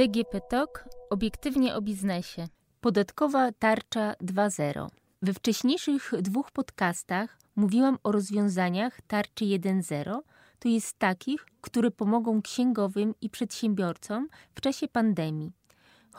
DGP Talk obiektywnie o biznesie. Podatkowa tarcza 2.0. We wcześniejszych dwóch podcastach mówiłam o rozwiązaniach tarczy 1.0, to jest takich, które pomogą księgowym i przedsiębiorcom w czasie pandemii.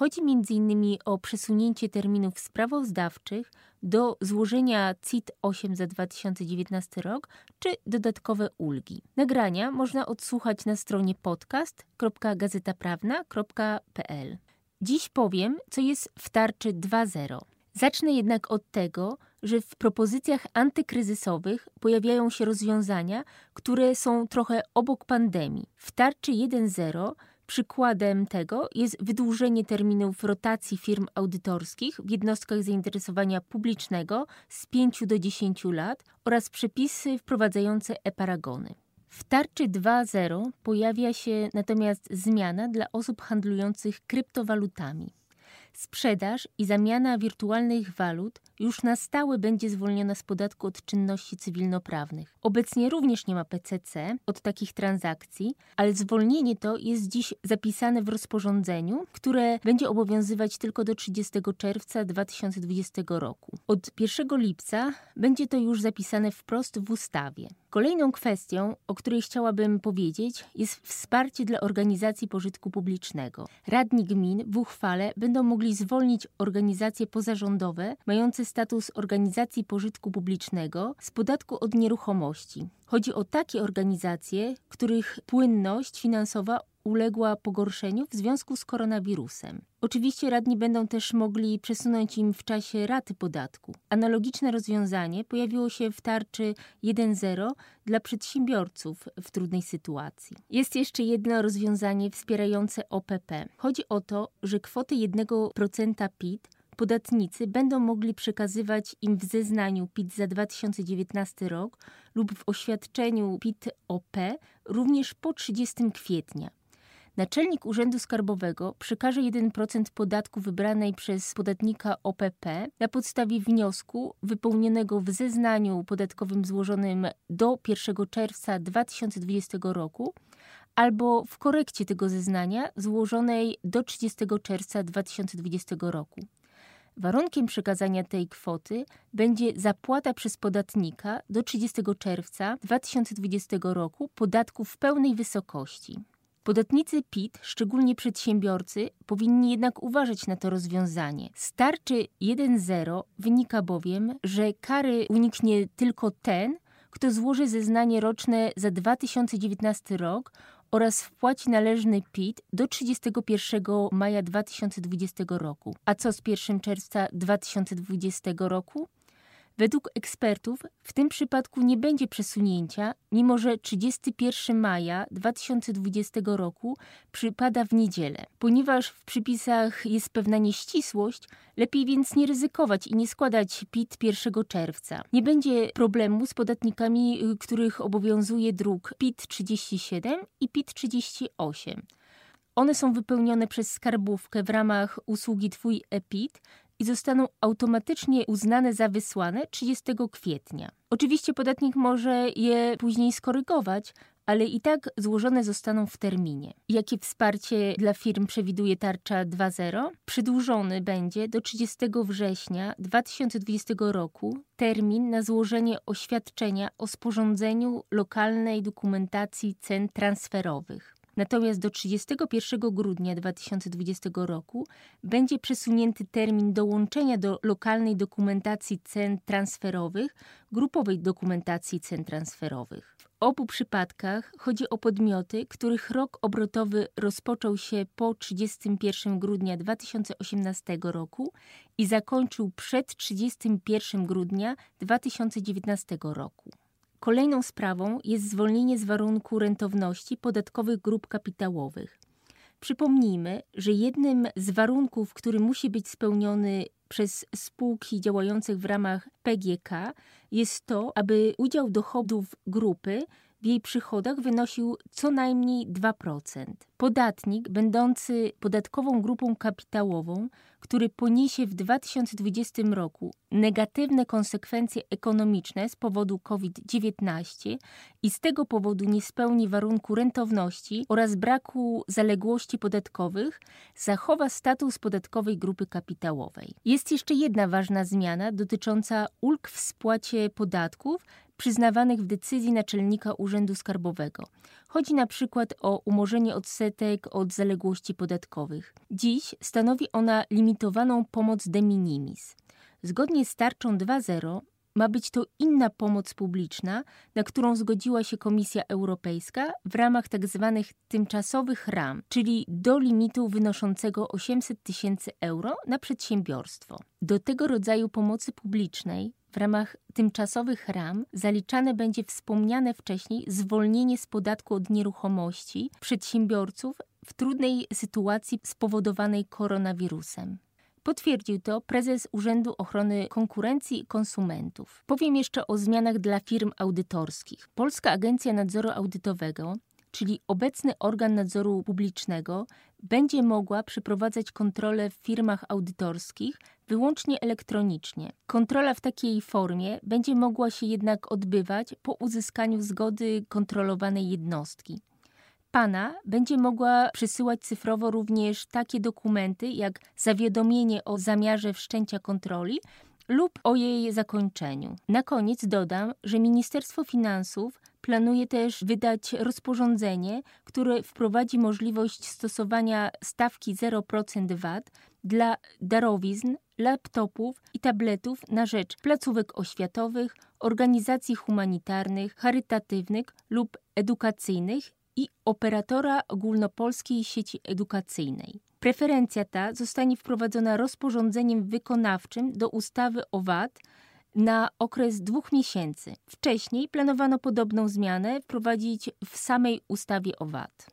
Chodzi m.in. o przesunięcie terminów sprawozdawczych do złożenia CIT-8 za 2019 rok czy dodatkowe ulgi. Nagrania można odsłuchać na stronie podcast.gazetaprawna.pl. Dziś powiem, co jest w tarczy 2.0. Zacznę jednak od tego, że w propozycjach antykryzysowych pojawiają się rozwiązania, które są trochę obok pandemii. W tarczy 1.0 Przykładem tego jest wydłużenie terminów rotacji firm audytorskich w jednostkach zainteresowania publicznego z 5 do 10 lat oraz przepisy wprowadzające e-paragony. W tarczy 2.0 pojawia się natomiast zmiana dla osób handlujących kryptowalutami. Sprzedaż i zamiana wirtualnych walut już na stałe będzie zwolniona z podatku od czynności cywilnoprawnych. Obecnie również nie ma PCC od takich transakcji, ale zwolnienie to jest dziś zapisane w rozporządzeniu, które będzie obowiązywać tylko do 30 czerwca 2020 roku. Od 1 lipca będzie to już zapisane wprost w ustawie. Kolejną kwestią, o której chciałabym powiedzieć, jest wsparcie dla organizacji pożytku publicznego. Radni gmin w uchwale będą mogli zwolnić organizacje pozarządowe mające status organizacji pożytku publicznego z podatku od nieruchomości. Chodzi o takie organizacje, których płynność finansowa uległa pogorszeniu w związku z koronawirusem. Oczywiście radni będą też mogli przesunąć im w czasie raty podatku. Analogiczne rozwiązanie pojawiło się w tarczy 1.0 dla przedsiębiorców w trudnej sytuacji. Jest jeszcze jedno rozwiązanie wspierające OPP. Chodzi o to, że kwotę 1% PIT podatnicy będą mogli przekazywać im w zeznaniu PIT za 2019 rok lub w oświadczeniu PIT-OP również po 30 kwietnia. Naczelnik Urzędu Skarbowego przekaże 1% podatku wybranej przez podatnika OPP na podstawie wniosku wypełnionego w zeznaniu podatkowym złożonym do 1 czerwca 2020 roku albo w korekcie tego zeznania złożonej do 30 czerwca 2020 roku. Warunkiem przekazania tej kwoty będzie zapłata przez podatnika do 30 czerwca 2020 roku podatku w pełnej wysokości. Podatnicy PIT, szczególnie przedsiębiorcy, powinni jednak uważać na to rozwiązanie. Z tarczy 1.0 wynika bowiem, że kary uniknie tylko ten, kto złoży zeznanie roczne za 2019 rok oraz wpłaci należny PIT do 31 maja 2020 roku. A co z 1 czerwca 2020 roku? Według ekspertów w tym przypadku nie będzie przesunięcia, mimo że 31 maja 2020 roku przypada w niedzielę. Ponieważ w przypisach jest pewna nieścisłość, lepiej więc nie ryzykować i nie składać PIT 1 czerwca. Nie będzie problemu z podatnikami, których obowiązuje druk PIT 37 i PIT 38. One są wypełnione przez skarbówkę w ramach usługi Twój EPIT i zostaną automatycznie uznane za wysłane 30 kwietnia. Oczywiście podatnik może je później skorygować, ale i tak złożone zostaną w terminie. Jakie wsparcie dla firm przewiduje tarcza 2.0? Przedłużony będzie do 30 września 2020 roku termin na złożenie oświadczenia o sporządzeniu lokalnej dokumentacji cen transferowych. Natomiast do 31 grudnia 2020 roku będzie przesunięty termin dołączenia do lokalnej dokumentacji cen transferowych grupowej dokumentacji cen transferowych. W obu przypadkach chodzi o podmioty, których rok obrotowy rozpoczął się po 31 grudnia 2018 roku i zakończył przed 31 grudnia 2019 roku. Kolejną sprawą jest zwolnienie z warunku rentowności podatkowych grup kapitałowych. Przypomnijmy, że jednym z warunków, który musi być spełniony przez spółki działających w ramach PGK, jest to, aby udział dochodów grupy w jej przychodach wynosił co najmniej 2%. Podatnik, będący podatkową grupą kapitałową, który poniesie w 2020 roku negatywne konsekwencje ekonomiczne z powodu COVID-19 i z tego powodu nie spełni warunku rentowności oraz braku zaległości podatkowych, zachowa status podatkowej grupy kapitałowej. Jest jeszcze jedna ważna zmiana dotycząca ulg w spłacie podatków przyznawanych w decyzji naczelnika Urzędu Skarbowego. Chodzi na przykład o umorzenie odsetek od zaległości podatkowych. Dziś stanowi ona limitowaną pomoc de minimis. Zgodnie z tarczą 2.0 ma być to inna pomoc publiczna, na którą zgodziła się Komisja Europejska w ramach tzw. Tak tymczasowych ram, czyli do limitu wynoszącego 800 tysięcy euro na przedsiębiorstwo. Do tego rodzaju pomocy publicznej w ramach tymczasowych ram zaliczane będzie wspomniane wcześniej zwolnienie z podatku od nieruchomości przedsiębiorców w trudnej sytuacji spowodowanej koronawirusem. Potwierdził to prezes Urzędu Ochrony Konkurencji i Konsumentów. Powiem jeszcze o zmianach dla firm audytorskich. Polska Agencja Nadzoru Audytowego czyli obecny organ nadzoru publicznego, będzie mogła przeprowadzać kontrolę w firmach audytorskich wyłącznie elektronicznie. Kontrola w takiej formie będzie mogła się jednak odbywać po uzyskaniu zgody kontrolowanej jednostki. Pana będzie mogła przysyłać cyfrowo również takie dokumenty jak zawiadomienie o zamiarze wszczęcia kontroli lub o jej zakończeniu. Na koniec dodam, że Ministerstwo Finansów planuje też wydać rozporządzenie, które wprowadzi możliwość stosowania stawki 0% VAT dla darowizn, laptopów i tabletów na rzecz placówek oświatowych, organizacji humanitarnych, charytatywnych lub edukacyjnych i operatora ogólnopolskiej sieci edukacyjnej. Preferencja ta zostanie wprowadzona rozporządzeniem wykonawczym do ustawy o VAT na okres dwóch miesięcy. Wcześniej planowano podobną zmianę wprowadzić w samej ustawie o VAT.